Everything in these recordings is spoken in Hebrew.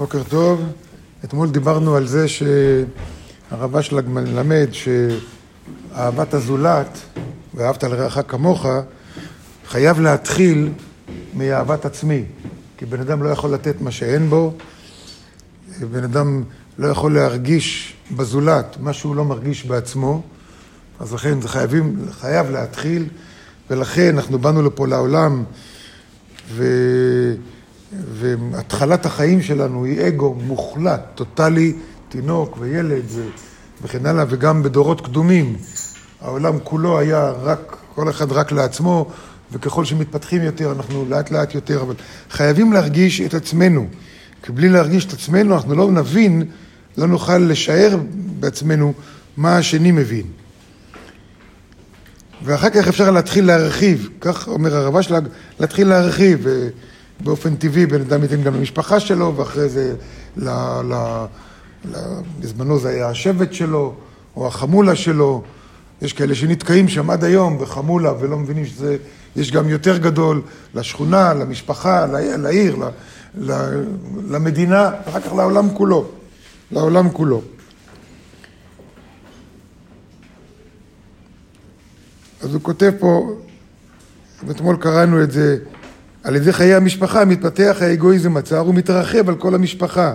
בוקר טוב. אתמול דיברנו על זה שהרב אשלג מלמד שאהבת הזולת ואהבת לרעך כמוך חייב להתחיל מאהבת עצמי. כי בן אדם לא יכול לתת מה שאין בו, בן אדם לא יכול להרגיש בזולת מה שהוא לא מרגיש בעצמו, אז לכן זה חייבים, חייב להתחיל, ולכן אנחנו באנו לפה לעולם, ו... והתחלת החיים שלנו היא אגו מוחלט, טוטאלי, תינוק וילד. וכן הלאה, וגם בדורות קדומים. העולם כולו היה רק, כל אחד רק לעצמו, וככל שמתפתחים יותר, אנחנו לאט לאט יותר, אבל חייבים להרגיש את עצמנו. כי בלי להרגיש את עצמנו, אנחנו לא נבין, לא נוכל לשער בעצמנו מה השני מבין. ואחר כך אפשר להתחיל להרחיב, כך אומר הרב אשלג, להתחיל להרחיב. באופן טבעי בן אדם ייתן גם למשפחה שלו, ואחרי זה, ל, ל, ל, בזמנו זה היה השבט שלו, או החמולה שלו. יש כאלה שנתקעים שם עד היום בחמולה ולא מבינים שזה, יש גם יותר גדול לשכונה, למשפחה, לעיר, ל, ל, למדינה, ואחר כך לעולם כולו. לעולם כולו. אז הוא כותב פה, ואתמול קראנו את זה, על ידי חיי המשפחה מתפתח האגואיזם הצר ומתרחב על כל המשפחה.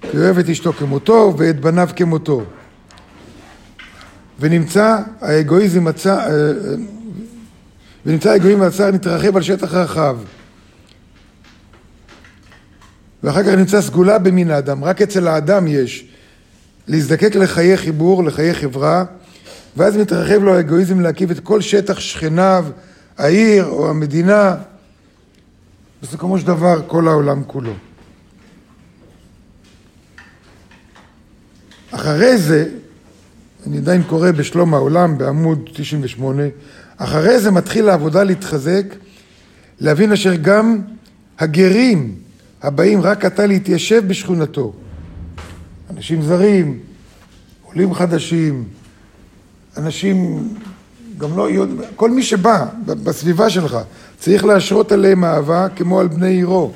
כי אוהב את אשתו כמותו ואת בניו כמותו. ונמצא האגואיזם הצר, אה, ונמצא האגואיזם הצר נתרחב על שטח רחב. ואחר כך נמצא סגולה במין האדם, רק אצל האדם יש להזדקק לחיי חיבור, לחיי חברה, ואז מתרחב לו האגואיזם להקיף את כל שטח שכניו, העיר או המדינה, בסיכומו של דבר כל העולם כולו. אחרי זה, אני עדיין קורא בשלום העולם בעמוד 98, אחרי זה מתחיל העבודה להתחזק, להבין אשר גם הגרים הבאים רק עתה להתיישב בשכונתו, אנשים זרים, עולים חדשים, אנשים גם לא, כל מי שבא בסביבה שלך, צריך להשרות עליהם אהבה כמו על בני עירו.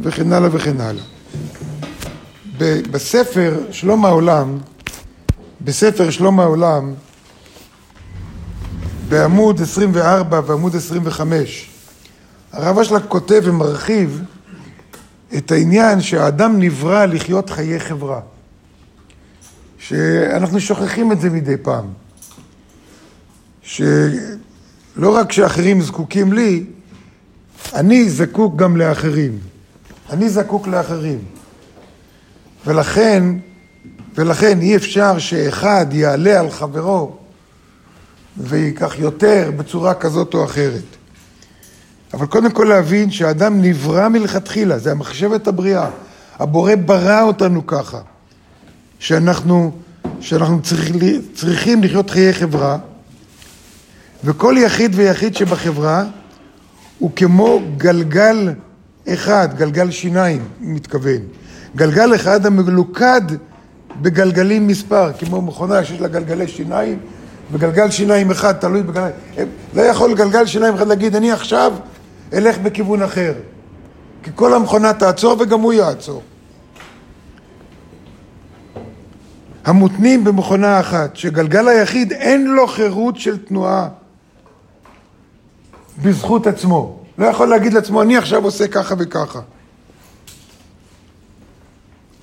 וכן הלאה וכן הלאה. בספר שלום העולם, בספר שלום העולם, בעמוד 24 ועמוד 25, הרב אשלג כותב ומרחיב את העניין שהאדם נברא לחיות חיי חברה. שאנחנו שוכחים את זה מדי פעם. שלא רק שאחרים זקוקים לי, אני זקוק גם לאחרים. אני זקוק לאחרים. ולכן, ולכן אי אפשר שאחד יעלה על חברו וייקח יותר בצורה כזאת או אחרת. אבל קודם כל להבין שהאדם נברא מלכתחילה, זה המחשבת הבריאה. הבורא ברא אותנו ככה, שאנחנו, שאנחנו צריך, צריכים לחיות חיי חברה, וכל יחיד ויחיד שבחברה הוא כמו גלגל אחד, גלגל שיניים, מתכוון. גלגל אחד המלוכד בגלגלים מספר, כמו מכונה שיש לה גלגלי שיניים, וגלגל שיניים אחד תלוי בגלגל... לא יכול גלגל שיניים אחד להגיד, אני עכשיו אלך בכיוון אחר. כי כל המכונה תעצור וגם הוא יעצור. המותנים במכונה אחת, שגלגל היחיד אין לו חירות של תנועה בזכות עצמו. לא יכול להגיד לעצמו, אני עכשיו עושה ככה וככה.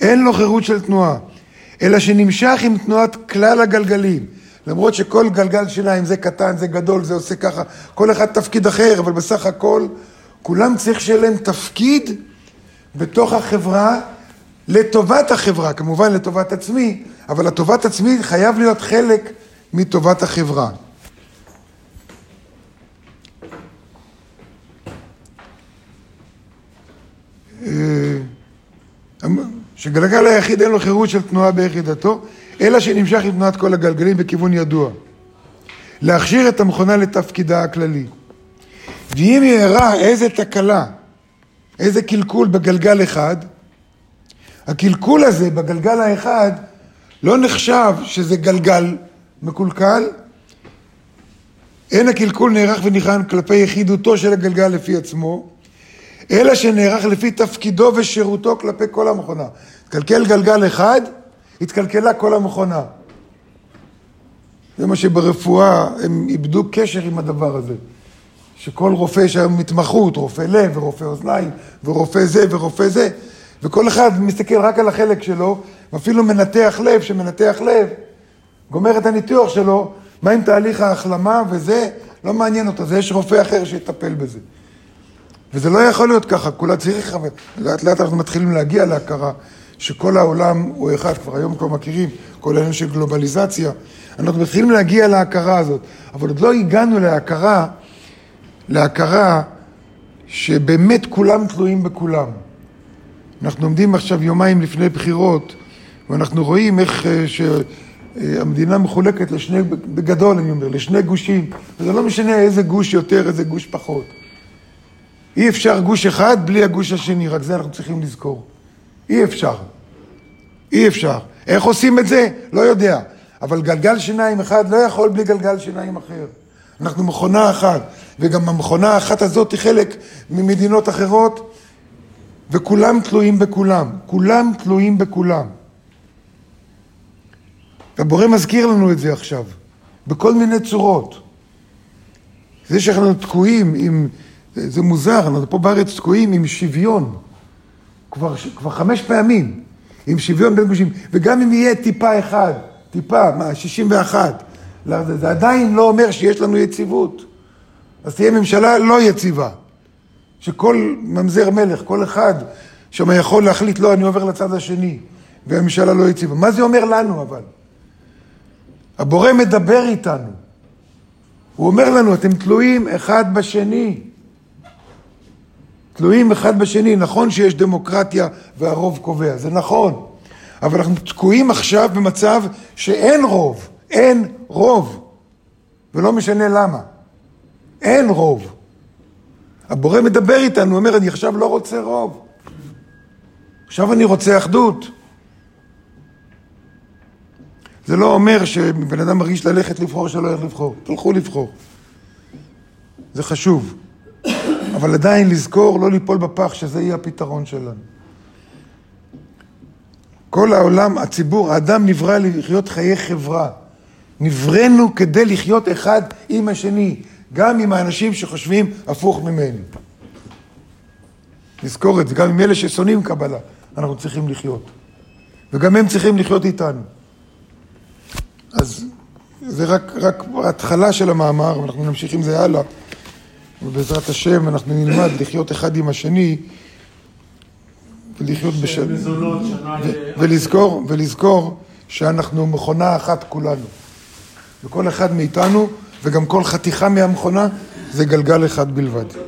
אין לו חירות של תנועה, אלא שנמשך עם תנועת כלל הגלגלים. למרות שכל גלגל שיניים זה קטן, זה גדול, זה עושה ככה, כל אחד תפקיד אחר, אבל בסך הכל כולם צריך שיהיה להם תפקיד בתוך החברה, לטובת החברה, כמובן לטובת עצמי, אבל לטובת עצמי חייב להיות חלק מטובת החברה. אה, שגלגל היחיד אין לו חירות של תנועה ביחידתו, אלא שנמשך עם תנועת כל הגלגלים בכיוון ידוע. להכשיר את המכונה לתפקידה הכללי. ואם יארע איזה תקלה, איזה קלקול בגלגל אחד, הקלקול הזה בגלגל האחד לא נחשב שזה גלגל מקולקל, אין הקלקול נערך ונכהן כלפי יחידותו של הגלגל לפי עצמו, אלא שנערך לפי תפקידו ושירותו כלפי כל המכונה. התקלקל גלגל אחד, התקלקלה כל המכונה. זה מה שברפואה הם איבדו קשר עם הדבר הזה. שכל רופא יש היום מתמחות, רופא לב ורופא אוזניים ורופא זה ורופא זה, וכל אחד מסתכל רק על החלק שלו, ואפילו מנתח לב שמנתח לב, גומר את הניתוח שלו, מה עם תהליך ההחלמה וזה, לא מעניין אותו, זה יש רופא אחר שיטפל בזה. וזה לא יכול להיות ככה, כולה צריך, אבל לאט לאט אנחנו מתחילים להגיע להכרה שכל העולם הוא אחד, כבר היום כבר מכירים, כל העניין של גלובליזציה. אנחנו מתחילים להגיע להכרה הזאת, אבל עוד לא הגענו להכרה, להכרה שבאמת כולם תלויים בכולם. אנחנו עומדים עכשיו יומיים לפני בחירות, ואנחנו רואים איך אה, שהמדינה מחולקת לשני, בגדול אני אומר, לשני גושים, וזה לא משנה איזה גוש יותר, איזה גוש פחות. אי אפשר גוש אחד בלי הגוש השני, רק זה אנחנו צריכים לזכור. אי אפשר. אי אפשר. איך עושים את זה? לא יודע. אבל גלגל שיניים אחד לא יכול בלי גלגל שיניים אחר. אנחנו מכונה אחת, וגם המכונה האחת הזאת היא חלק ממדינות אחרות, וכולם תלויים בכולם. כולם תלויים בכולם. הבורא מזכיר לנו את זה עכשיו, בכל מיני צורות. זה שאנחנו תקועים עם, זה מוזר, אנחנו פה בארץ תקועים עם שוויון, כבר, כבר חמש פעמים, עם שוויון בין גושים, וגם אם יהיה טיפה אחד, טיפה, מה, 61, זה, זה עדיין לא אומר שיש לנו יציבות. אז תהיה ממשלה לא יציבה, שכל ממזר מלך, כל אחד שם יכול להחליט, לא, אני עובר לצד השני, והממשלה לא יציבה. מה זה אומר לנו אבל? הבורא מדבר איתנו. הוא אומר לנו, אתם תלויים אחד בשני. תלויים אחד בשני. נכון שיש דמוקרטיה והרוב קובע, זה נכון. אבל אנחנו תקועים עכשיו במצב שאין רוב. אין רוב. ולא משנה למה. אין רוב. הבורא מדבר איתנו, הוא אומר, אני עכשיו לא רוצה רוב. עכשיו אני רוצה אחדות. זה לא אומר שבן אדם מרגיש ללכת לבחור שלא ילך לבחור. תלכו לבחור. זה חשוב. אבל עדיין לזכור לא ליפול בפח שזה יהיה הפתרון שלנו. כל העולם, הציבור, האדם נברא לחיות חיי חברה. נבראנו כדי לחיות אחד עם השני, גם עם האנשים שחושבים הפוך ממני. לזכור את זה, גם עם אלה ששונאים קבלה, אנחנו צריכים לחיות. וגם הם צריכים לחיות איתנו. אז זה רק, רק התחלה של המאמר, ואנחנו נמשיך עם זה הלאה. ובעזרת השם אנחנו נלמד לחיות אחד עם השני ולחיות בשלום. ולזכור, ולזכור שאנחנו מכונה אחת כולנו. וכל אחד מאיתנו, וגם כל חתיכה מהמכונה, זה גלגל אחד בלבד.